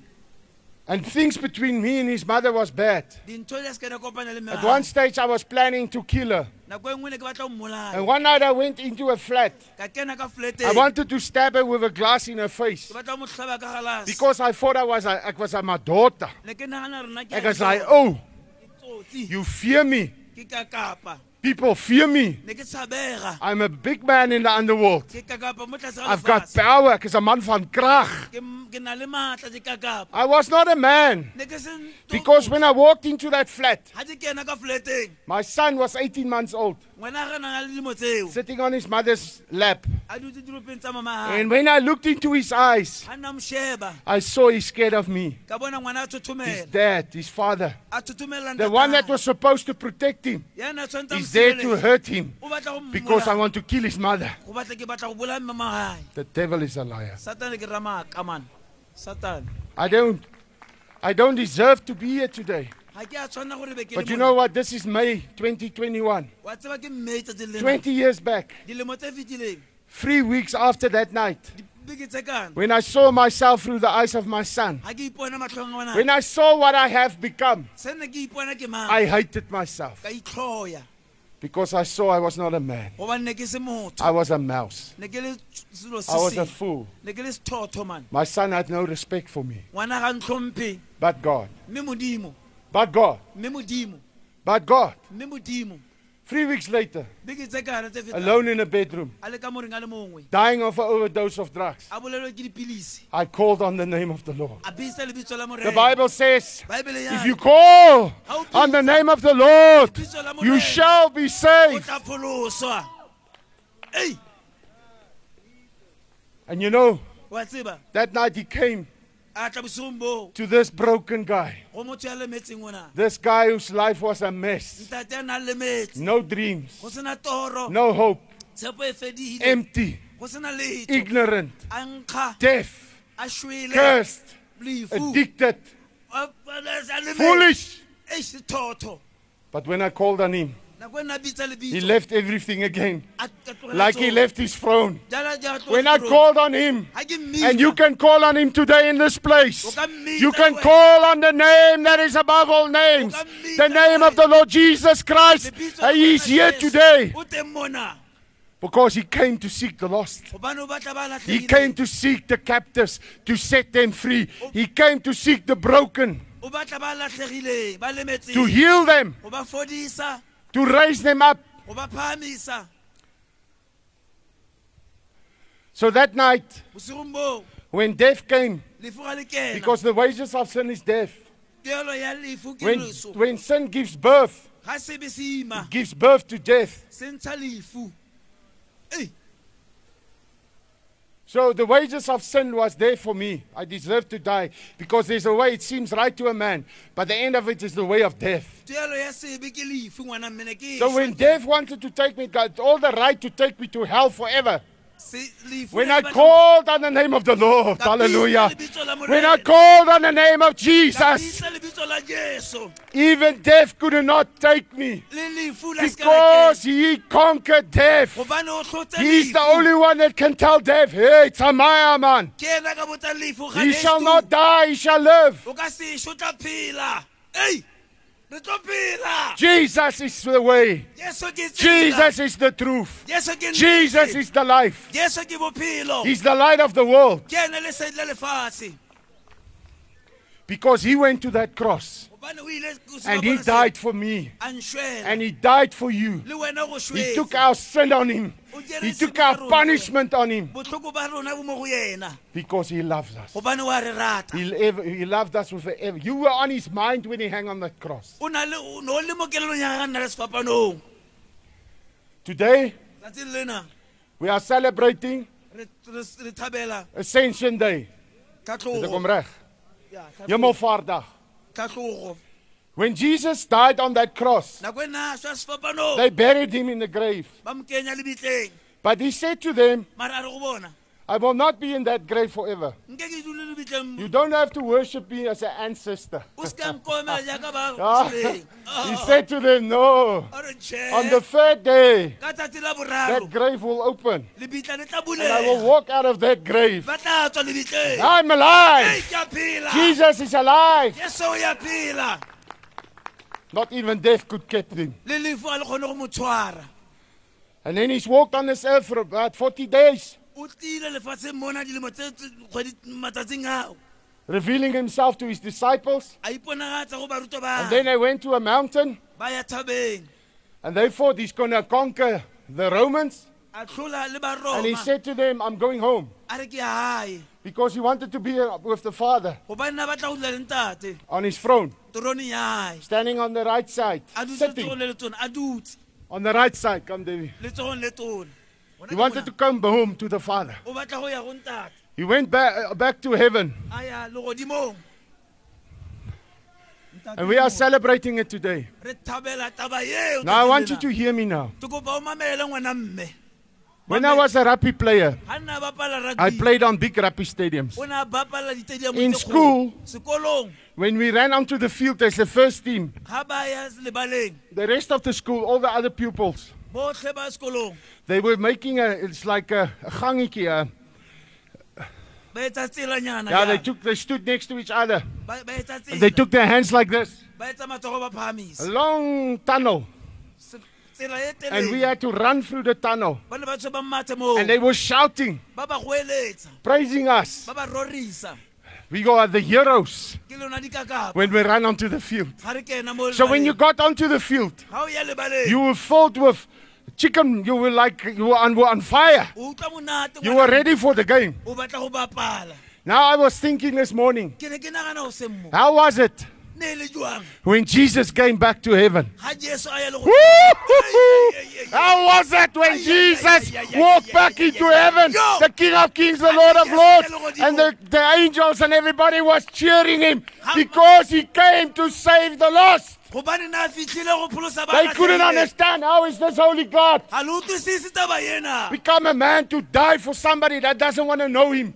And things between me and his mother was bad. dintho di a se ka di a kopana le At one stage, I was planning to kill her. nako e nngwe ne ke batla go And mmolaya one night, I went into a flat. ka kena ka I fleteng wanted to stab her with a glass in her face ke batla go mo tlhaba ka galase because I thought I was I was my daughter. ne ke nagana rena ke I a was di like, bona. oh, Ke tsotsi you fear me. ke ka kapa. People fear me. ne ke tshabega I'm a big man in the underworld. ke ka kapa mo tlase ga I've got power because I'm man van krag. ke m- ke na le maatla ke ka kapa. I was not a man. Ne ke se because when I walked into that flat, ga ke kena ka fleteng my son was 18 months old, ngwana ga nang le dilemo tseo sitting on his mother's lap. a dutse diropeng tsa mama And when I looked into his eyes, ga nna mo sheba I saw he's scared of me. ka bona ngwana a His dad, his father, the one that was supposed to protect him, is there to hurt him o batla go because I want to kill his mother. go batla ke batla go bolaya mmamagae The devil is a liar. satane ke ramaka man satane I don't, I don't deserve to be here today. Ga ke a tshwanela gore be ke But you know what? This is May 2021. wa tseba ke mmei tsatsi lena 20 years back, dilemo tse fetileng. Three weeks after that night, dibeke tse kana when I saw myself through the eyes of my son, ga ke ipona matlhong a when I saw what I have become, se ne ke ipona ke mang? I hated myself. Because I saw I was not a man. gobane ne ke se motho. I was a mouse. ne ke le selo I was a fool. ne ke le sethotho man. My son had no respect for me. ngwana ga ntlhomphe. But God. But God. But God. Three weeks later, beke tse kana tse fetang. alone in a bedroom, a le ka moring a le mongwe. Dying of an overdose of drugs, a bolelwe ke dipilisi. I called on the name of the Lord. a bisa lebitso la The Bible says, if you call on the name of the Lord, you shall be saved. tla pholoswa. Ei. And you know, that night he came a tla bosigong boo. To this broken guy, go motho ya lemetseng ona. This guy whose life was a mess. ntate a nang lemetse No dreams, go sena toro. No hope, empty, go sena letho. Ignorant, deaf, cursed, addicted, a palesa, a lemetse. foolish. But when I called on him, nako nna bitsa he left everything again, a- a tlogela like he left his throne. Jala- jala tloga When I called on him, Ha ke mmina. and you can call on him today in this place. O ka mmita You can call on the name that is above all names, O ka mmita the name of the Lord Jesus Christ. Lebitso la And He is here today O teng mona because He came to seek the lost. gobane o batla ba He came to seek the captives, to set them free. He came to seek the broken, o batla ba latlhegileng ba to heal them, go ba fodisa to raise them up. go ba phahamisa So that night, when death came, lefu ga le kena because the wages of sin is death, tuelo ya lefu ke when, when sin gives birth, ga se be se ima gives birth to death. se ntsha lefu ei So the wages of sin was there for me. I deserve to die because there's a way it seems right to a man, but the end of it is the way of death. tuelo ya sebe ke lefu ngwana mmene ke So when death wanted to take me, God, all the right to take me to hell forever. Se- lefu When I batla- called on the name of the Lord, hallelujah. bitsa lebitso la When I Morena. called on the name of Jesus, bitsa lebitso la Jesu. even death could not take me Le lefu la se ka la because he conquered death. He's the only one that can tell death, hey, Tamaya man. Ke ena ka botsa lefu, He shall not die, he shall live. Jesus is the way. jesu ke tsela. Jesus is the truth. jesu ke nnete. Jesus is the life. jesu ke bophelo He's the light of the world ke ene lesedi la lefatshe because he went to that cross gobane o ile and he died for me and he died for you. le wena go He took our sin on him. He took our punishment on him botlhoko ba rona bo mo go yena because he loves us. gobane wa re rata He, ever, he loved us with ever. You were on his mind when he hung on that cross. o na le o ne o le mo kelelong ya ga nna le sefapanong Today, we are celebrating Ascension Day. ka Is ek hom tlogo reg? Ja, ka tlogo. Hemelvaartdag. When Jesus died on that cross, nako na swa sefapanong they buried him in the grave. ba mo kenya lebitleng But he said to them, mara a re go bona I will not be in that grave forever. nke ke dule lebitleng You don't have to worship me as an ancestor. o se ka nkomela jaaka ba Ah, he said to them, No. a re tjhe. On the third day, ka tsatsi la that grave will open. lebitla le tla And I will walk out of that grave. ba tla tswa lebitleng I'm alive. ke a phela Jesus is alive. yesu o ya phela Not even death could keep him. le lefu a le kgone go mo tshwara And then he's walked on this earth for about 40 days, o tlile lefatsheng mona dilemo tse tse- kgwedi matsatsing ao revealing himself to his disciples. a iponagatsa go baruta And ba then they went to a mountain ba ya thabeng and they thought he's going to conquer the Romans. A tlhola le ba And he said to them, I'm going home. A re ke hae. Because he wanted to be with the Father. Gobane na ba tla go dula le ntate. On his throne, toroneng ya hae. Standing on the right side, sitting. letsogong le letona. A dutse. On the right side. Come, David. letsogong le tona He wanted to come home to the Father. o batla go ya go ntate. He went back, uh, back to heaven. a ya legodimong Ntate And we are celebrating it today. re thabela taba eo Now I want you to hear me now. When I was a rugby player, ga nna a bapala I played on big rugby stadiums. o ne a bapala ditadiamo In school- When we ran onto the field as the first team, ga ba ya lebaleng the rest of the school, all the other pupils, botlhe ba sekolong they were making a, it's like a, a gangetje. ba etsa tselanyana Yeah, they took, they stood next to each other. ba ba etsa And they took their hands like this. ba etsa matsogo ba A long tunnel. And we had to run through the tunnel. ba ne ba tshwe ba mmathe moo. And they were shouting, ba ba goeletsa. Praising us. ba ba rorisa. We are the heroes. Ke lona dikakapa. When we ran onto the field. ga re kena mo So when you got onto the field, ga o ya lebaleng you were filled with chicken. You were like, you were on, were on fire. o utlwa monate You were ready for the game. o batla go bapala. Now I was thinking this morning, ke ne ke nagana go se mo how was it ne le jwang when Jesus came back to heaven? ga jesu a ya le go Woo-hoo-hoo! How was it when Jesus walked back into heaven, the King of Kings, the Lord of Lords, and the, the angels and everybody was cheering him because he came to save the lost? gobane na a fitlhile go pholosa They couldn't understand how is this holy God ga le utlwisise taba ena become a man to die for somebody that doesn't want to know him.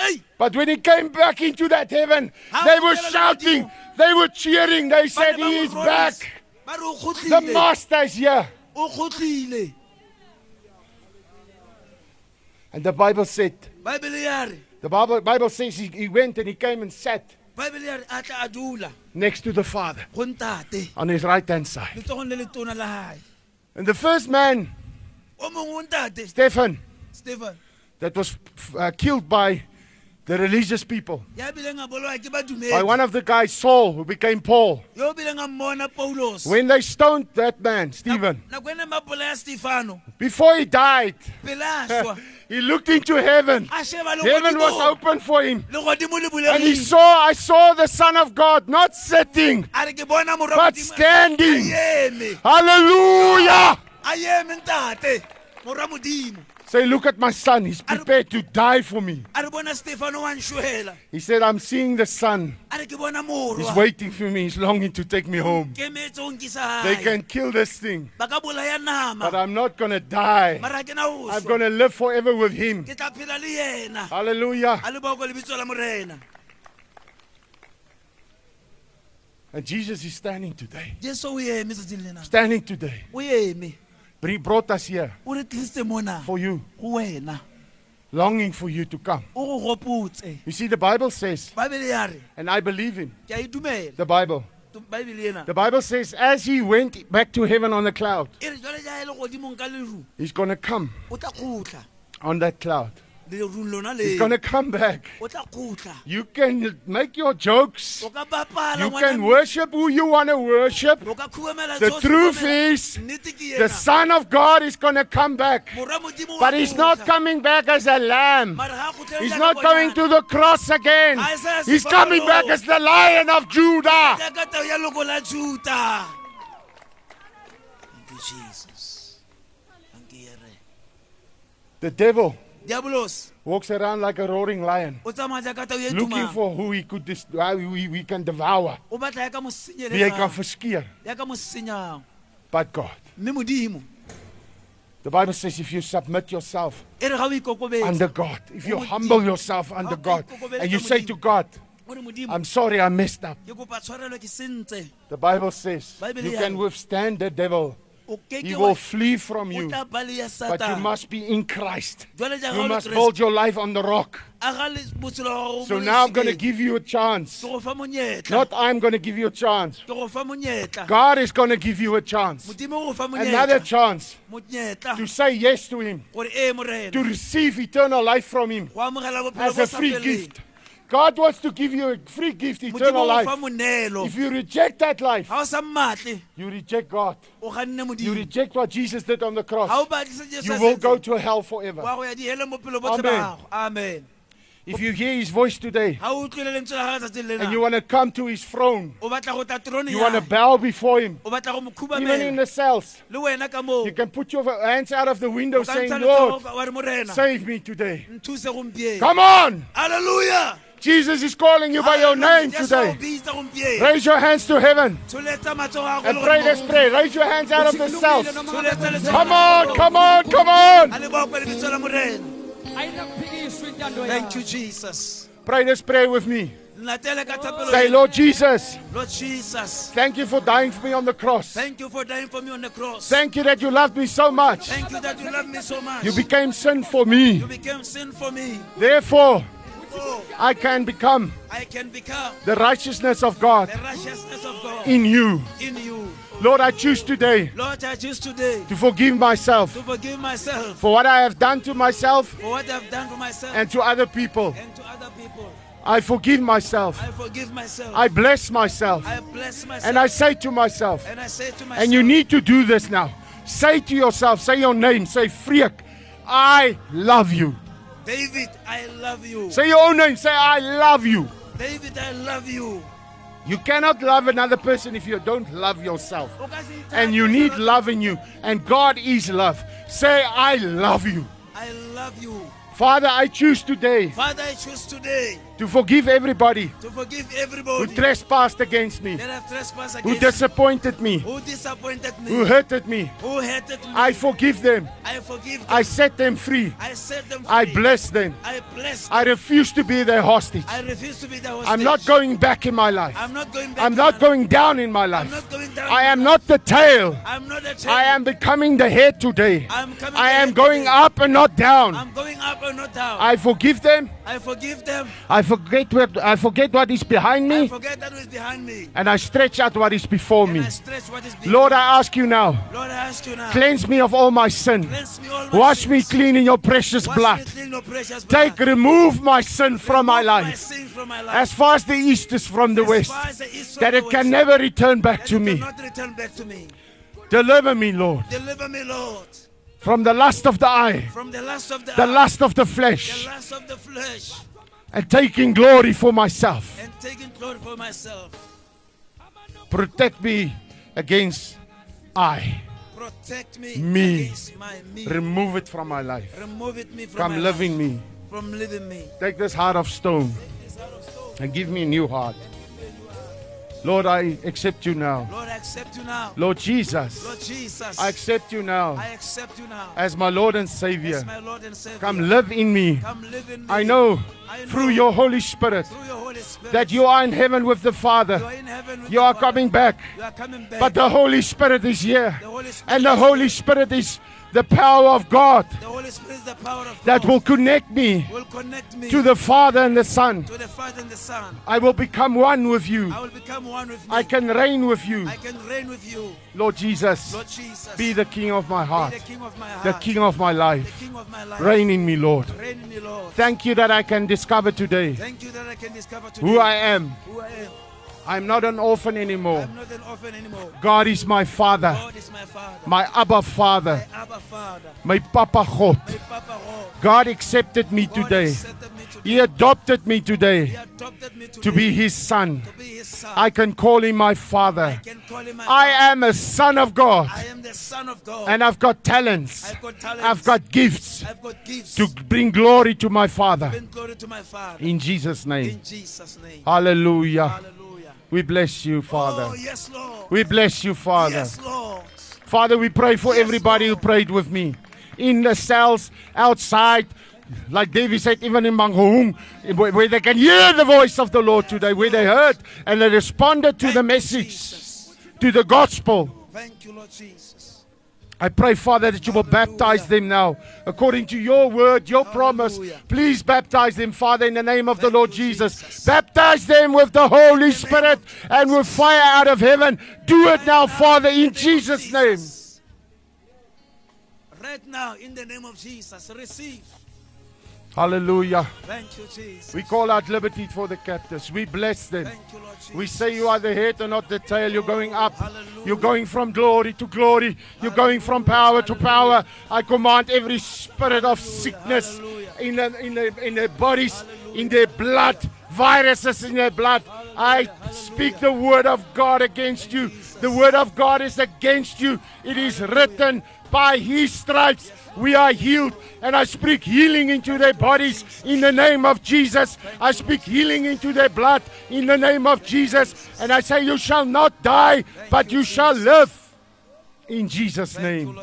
O šwela motho ya sa batle gore o mo tsebe ei But when he came back into that heaven, they were shouting, they were cheering, they said, He is back. ba re o The Master is here. And the Bible said, baebele ya re. the Bible, Bible says he, he went and he came and sat baebele ya re a tla a dula. next to the Father on his right hand side. letsogong le letona la gae And the first man, o mongwe o ntate. Stephen, stephen. that was uh, killed by the religious people, ya bileng a bolwa ke by one of the guys, Saul, who became Paul. yo o bileng a mmona paulos When they stoned that man, Stephen, nako ene mapola ya stefano. Before he died, pele a swa he looked into heaven. Heaven was open for him. And he saw, I saw the Son of God not sitting, a re ke bona morwa but standing. Hallelujah! A eme ntate morwa modimo Say, look at my son. He's prepared to die for me. a re bona stefano wa nšoela He said, I'm seeing the son. a re ke bona He's waiting for me. He's longing to take me home. kemetse o nkisa They can kill this thing, ba ka bolaya but I'm not going to die. mara ke na go I'm going to live forever with him. ke tla phela le yena Hallelujah. a le boko lebitso la morena And Jesus is standing today. jesu o eme tsatsing lena Standing today. O eme But he brought us here o re tlisitse mona for you, go wena. Longing for you to come. o go gopotse. You see, the Bible says, baebele ya re? and I believe him, ke a dumela the Bible. baebele ena The Bible says, as he went back to heaven on the cloud, e re jale ja e le godimong ka leru. he's going to come o tla kgotla on that cloud. He's going to come back. o tla kgotla You can make your jokes. o ka bapala You can worship who you want to worship. o ka khurumela The tse o se truth is, the Son of God is going to come back. morwa modimo wa But he's not coming back as a lamb. Mara ha kgutlela He's not going to the cross again. Ha sa ya He's coming back as the Lion of Judah. Jaaka tau ya loko la juta thank you jesus Thank you, Here. The devil diabolos walks around like a roaring lion, o tsamaya jaaka tau looking for who he could dis- we, we can devour, o batla ya wie hy kan verskeer. ya ka mo senyang But God. The Bible says if you submit yourself re ga o ikokobetsa under God, if you humble yourself under God, and you say to God, o re modimo. I'm sorry I messed up. ke kopa tshwarelo ke sentse The Bible says you can withstand the devil. He will flee from you. But you must be in Christ. You must build your life on the rock. aga le botshelo wa gago So now I'm going to give you a chance. ke go fa monyetla Not I'm going to give you a chance. ke go fa monyetla God is going to give you a chance. modimo o go Another chance to say yes to Him, to receive eternal life from Him go amogela bophelo as a free gift. God wants to give you a free gift, eternal o go fa life. If you reject that life, ga o sa mmatle you reject God. You reject what Jesus did on the cross. You will go to hell forever. wa go ya diheleng bophelo botlhe Amen. amen If you hear His voice today ga o utlwile lentswe la gaga tsatsing and you want to come to His throne, o batla go tla troneng you want to bow before Him, o batla go mo even in the cells, le wena ka moo you can put your hands out of the window saying, Lord, letsogo wa re morena save me today. Come on! halleluja Jesus is calling you by your name today. Raise your hands to heaven tsholetsa matsogo a and pray this prayer. Raise your hands out of the letsogo Come on, come on, come on. a le boko lebitso la morena ayinakuphikiswa intando thank you jesus Pray this prayer with me. latele ka thapelo Say. Lord Jesus, lord jesus thank you for dying for me on the cross. thank you for dying for me on the cross Thank you that you loved me so much. thank you that you loved me so much You became sin for me. you became sin for me Therefore, I can become i can become the righteousness of God the righteousness of god in you. in you Lord, I choose today lord i choose today to forgive myself to forgive myself for what I have done to myself for what i've done to myself and to other people. and to other people I forgive myself. i forgive myself I bless myself. I bless myself And I say to myself, and I say to myself and you need to do this now. Say to yourself, say your name, say Freek, I love you. David I love you Say your own name, say I love you. David I love you You cannot love another person if you don't love yourself. O ka se itsaya And you need love in you. And God is love. Say, I love you. I love you Father, I choose today Father I choose today to forgive everybody to forgive who everybody trespassed against me, that have trespassed who against me disappointed me, who disappointed me who hurted me. who hated me I forgive them. I forgive them I set them free. I set them free I bless them. I bless them I refuse to be their hostage. I refuse to be their hostage I'm not going back in my life. I'm not going back I'm not going down in my I'm life. not going down I am not the tail. I'm not a child I am becoming the head today. I'm coming I am going today. up and not down. I'm going up and not down I forgive them. I forgive them I forget what I forget what is behind I me forget that was behind me and I stretch out what is before and me. I what is Lord. I ask you now, Lord I ask you now cleanse me of all my sin. me all my Wash me clean in your precious Wash blood. your precious Take, blood. remove my sin from my Remove my life from my life as far as the east is from the As west, the that it can never return back to me. return back to me Deliver me, Lord, deliver me Lord from the lust of the eye, from the lust of the, the eye, lust of the flesh. the lust of the flesh and taking glory for myself. and taking glory for myself Protect me against I. Protect me, Me. against my me. Remove it from my life. Remove it me from live life, me. From living me. Take this heart of stone and give me a new heart. Lord, I accept you now. Lord, I accept you now. Lord Jesus, Lord Jesus, I accept you now I accept you now as my Lord and as Savior. my Lord and Savior. Come live in me. Come live in me. I know I know through your Holy Spirit through your Holy Spirit that you are in heaven with the you Father. are in heaven with You are Father. coming back. You are coming back. But the Holy Spirit is here. the Holy Spirit And the Holy. Spirit is the power of God The Holy Spirit is the power of that will connect me will connect me to the Father and the Son. to the Father and the Son. I will become one with you. I will become one with me. I can reign with you. I can reign with you, Lord Jesus, Lord Jesus. be the King of my Be heart, the King of my heart. the King of my the life. King of my life. Reign in me, Lord. Reign in me, Lord. Thank you that I can discover today Thank you that I can discover today who I am. who I am. I'm not an orphan anymore. I'm not an orphan anymore. God is my Father, God is my Father. my Abba Father, My Abba Father. my Papa God. My Papa God. God accepted me God today. accepted me today. He adopted me He today adopted me today to be His son. to be His son. I can call Him my I Father. can call him my I father. am a son of God I am the son of God. and I've got talents. I've got talents. I've got gifts I've got gifts. to bring glory to my Father. bring glory to my Father. In Jesus' name. In Jesus' name. Hallelujah. Hallelujah. We bless you, Oh, Father. yes, Lord. We bless you, Father. Yes, Lord. Father, we pray for Yes, everybody who prayed with me in the cells, outside. Like David said, even in where where they can hear the voice of the Lord today, where they heard and they responded to Thank the message, Jesus. to the gospel. Thank you, Lord Jesus. I pray, Father, that you will baptize them now according to your word, your promise. Please baptize them, Father, in the name of the Lord Jesus. Jesus. Baptize them with the Holy name Spirit and with fire out of heaven. Do it now, Father, in the name Jesus' name. Jesus. Right now, in the name of Jesus, receive. Hallelujah. Thank you, Jesus. We call out liberty for the captives. We bless them. Thank you. We say you are the head and not the tail. You're going up. Hallelujah. You're going from glory to glory. You're going from power to power. I command every spirit of sickness in the, in the, in their bodies, in their blood, viruses in their blood. I speak the word of God against you. The word of God is against you. It is written by his stripes we are healed. And I speak healing into their bodies in the name of Jesus. I speak healing into their blood in the name of Jesus. And I say, You shall not die, but you shall live in Jesus' name.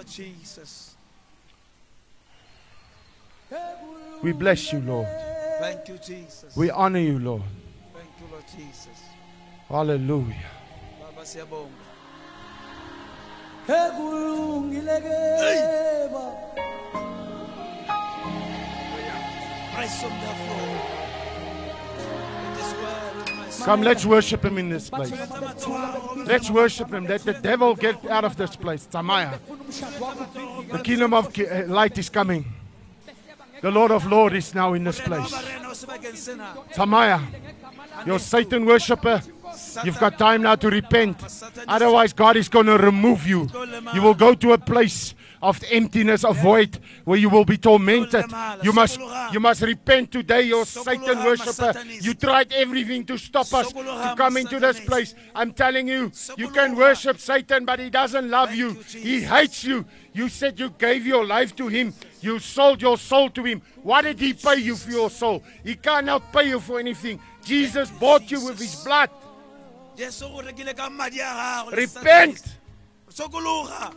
We bless you, Lord. Thank you, Jesus. We honor you, Lord. Thank you, Lord Jesus. Hallelujah. Baba siyabonga. Praise on the floor. It is well, my soul. Come, let's worship him in this place. Let's worship him. Let the devil get out of this place. Tamaya. The kingdom of uh, light is coming. The Lord of Lords is now in this place. Barena o. Tamaya, you're Satan worshiper. You've got time now to repent. Otherwise, God is going to remove you. You will go to a place of emptiness, of void, where you will be tormented. You must, you must repent today. You're Satan worshiper. You tried everything to stop us to come into this place. I'm telling you, you can worship Satan, but he doesn't love you. He hates you. You said you gave your life to him. You sold your soul to him. What did he pay you for your soul? He cannot pay you for anything. Jesus bought you with his blood. Repent. Sokologa.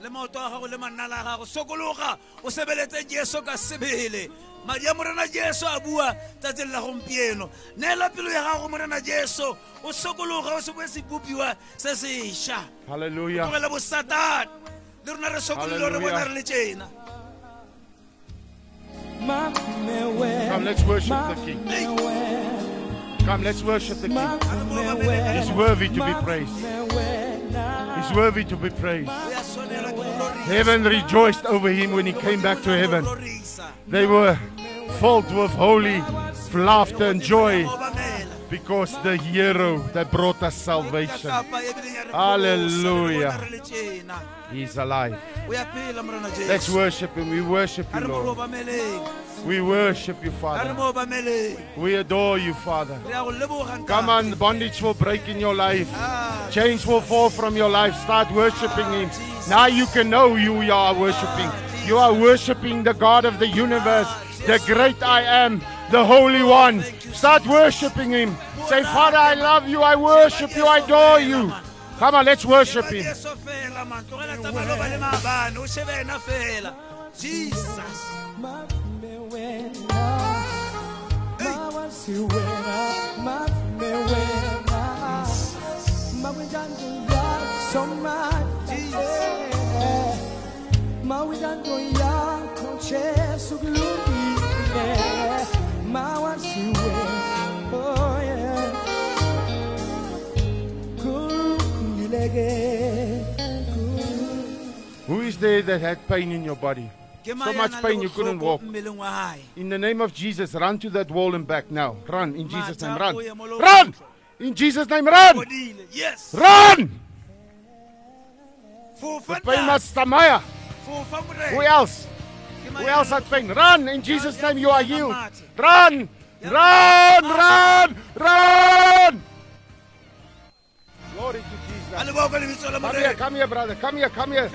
Le maoto a gago le manala a gago. Sokologa. O sebeletse Jesu ka sebele. Madi a morena Jesu a bua tsatsing la gompieno. Neela pelo ya gago morena Jesu. O sokologa o se boe se bopiwa se sešwa. Hallelujah. tlogele bosatane le rona re sokolile re bona re le tjena Come, let's worship the King. Come, let's worship the King. He's worthy to be praised. He's worthy to be praised. Heaven rejoiced over him when he came back to heaven. They were filled with holy laughter and joy. Because the hero that brought us salvation Hallelujah. He's alive. Let's worship him. We worship you, Lord. We worship you, Father. We adore you, Father. Come on, bondage will break in your life. Chains will fall from your life. Start worshiping Him. Now you can know who you are worshiping. You are worshiping the God of the universe, the great I am, the Holy One. Start worshiping Him. Say, Father, I love you. I worship you. I adore you. Come on, let's worship Him. Fela there that had pain in your body? So much pain you couldn't walk. mmeleng wa hae In the name of Jesus, run to that wall and back now. Run in Jesus' name. Run. Mata o ye mo lo- Run! In Jesus' name, run! Yes Run! The pain must Samaya. Who else? Who else had pain? Run! In Jesus' name, you are healed. Run! Run! Run! Run! Glory to Jesus. leboko lebitso la Come here, come here, brother. Come here, come here.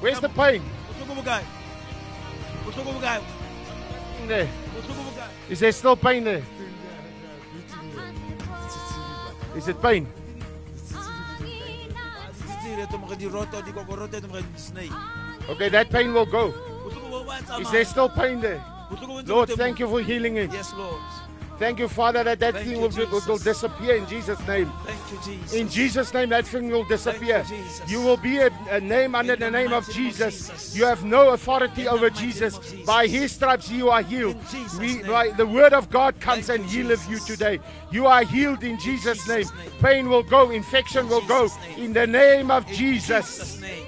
Where's the pain? bohloko bokae bohloko bokae In there. Is there still pain there? Is it pain? Okay, that pain will go. Bohloko bo bo a tsamaya. Is there still pain there? Lord, thank you for healing it. Yes, Lord. Thank you, Father, that that Thank thing will, will, will disappear in Jesus' name. Thank you, Jesus. In Jesus' name, that thing will disappear. You, Jesus. You will be a, a name under In the the name of mighty of Jesus. Jesus. You have no authority In over Jesus. Jesus. By His stripes, you are healed. We, by, the Word of God comes Thank and you, healeth you today. You are healed in Jesus' name. Jesus' name. Pain will go, infection will go. Name. In the name of In Jesus. Jesus' name.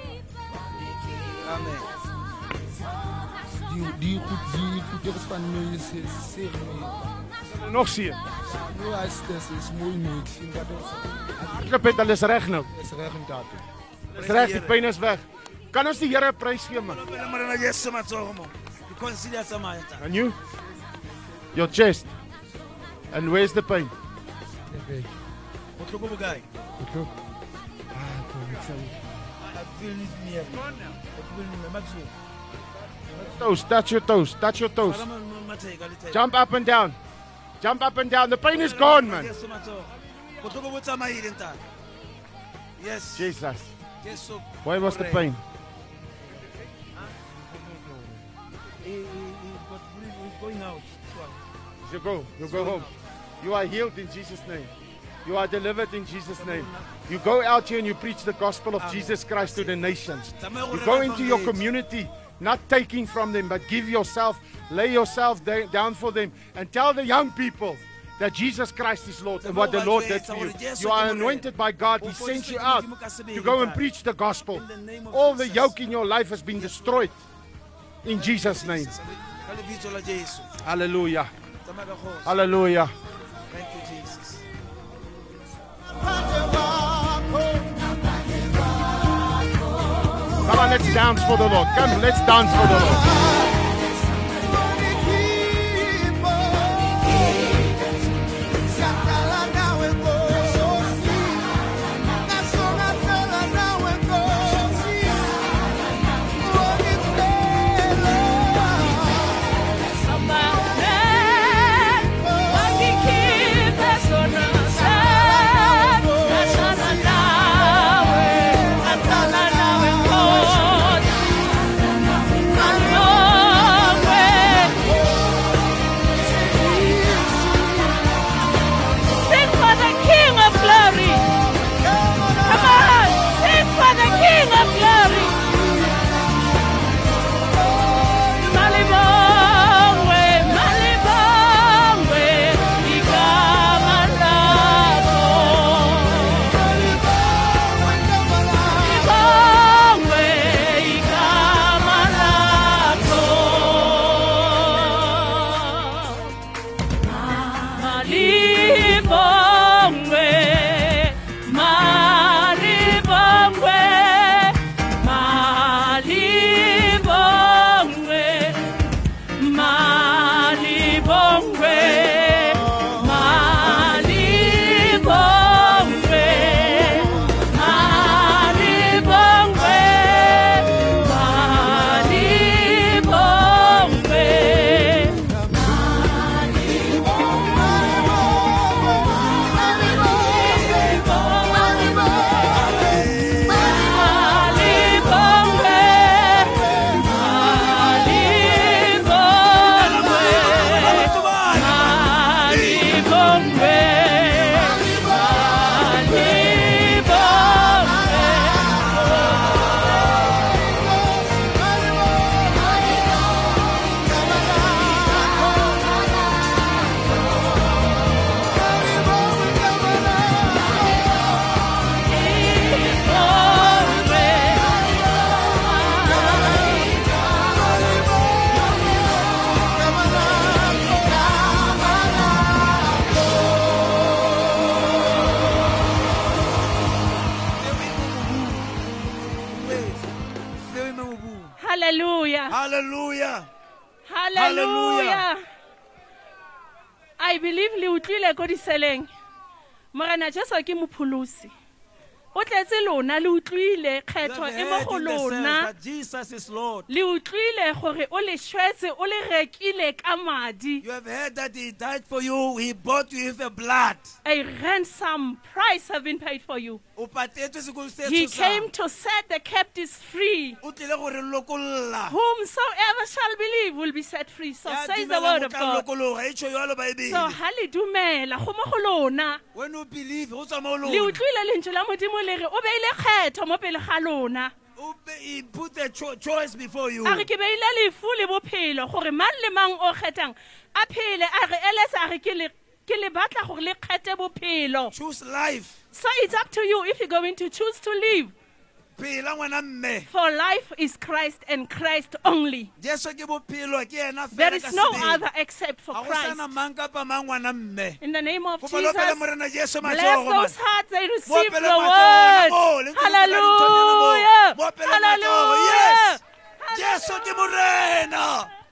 Amen. Die, die, goed, die goeders van nu is, is zeer mooi. Nog zie Nu is het is mooi nu. Ik vind dat het Hardloop hulle is reg nou. is recht om dat te Dis reg, die pyn is weg. Kan ons die Here 'n prys gee man? Pele morena Jesu matsogo mo. Di-consider ya tsamaya ta. Can you? Your chest. And where's the pain? doen. Bohloko bokae? Goed, Ah, kom, ik zal I feel it near. I feel it near. Matsogo. Toes, touch your toes, touch your toes. Fala mo- mo- matheka, letheka. Jump up and down. Jump up and down. The pain is gone, man. Jesu matsogo. Bohloko bo tsamaile ntate. Yes. Jesus. Jesu. Where was the pain? But going out. You go. You go home. You are healed in Jesus' name. You are delivered in Jesus' name. You go out here and you preach the gospel of Jesus Christ to the nations. You go into your community, not taking from them, but give yourself, lay yourself down for them, and tell the young people that Jesus Christ is Lord and what the Lord did for you. You are anointed by God. He sent you out to go and preach the gospel. All the yoke in your life has been destroyed in Jesus' name. Hallelujah. Hallelujah. Thank you, Jesus. Come on, let's dance for the Lord. Come, let's dance for the Lord. Hallelujah. I believe le utlwile ko diseleng. Morena Jesu ke mopholosi. O tletse lona le utlwile You kgetho have e mo heard go in the sense lona. that Jesus is Lord. Le utlwile gore o le shwetse o le rekile ka madi. You have heard that He died for you. He bought you with a blood. A ransom price have been paid for you. O patetswe sekolo se He came to set the captives free. O tlile gore lokolla. Whomsoever shall believe will be set free. So Ya says the dumelang word o of tla God. lokologa. E tjho jwalo So Baebele. ha le dumela go mo go lona. When you believe, go tswa mo le lona. utlwile lentswe la modimo le re o beile kgetho mo pele ga lona He put cho- choice before you. a re ke beile lefu le bophelo gore mang le mang o kgethang a phele a re eletsa a re ke le ke le batla gore le kgethe bophelo Choose life. so it's up to you if you're going to choose to live Phela ngwana mme. For life is christ and christ only. Jesu ke bophelo ke yena there is no other except for christ sana mang kapa mang ngwana mme. in the name of Kopa lo pele jesus bless those hearts that receive the word. mo, le ntse le dira dinthonyana mo. hallelujah. Matsogo, hallelujah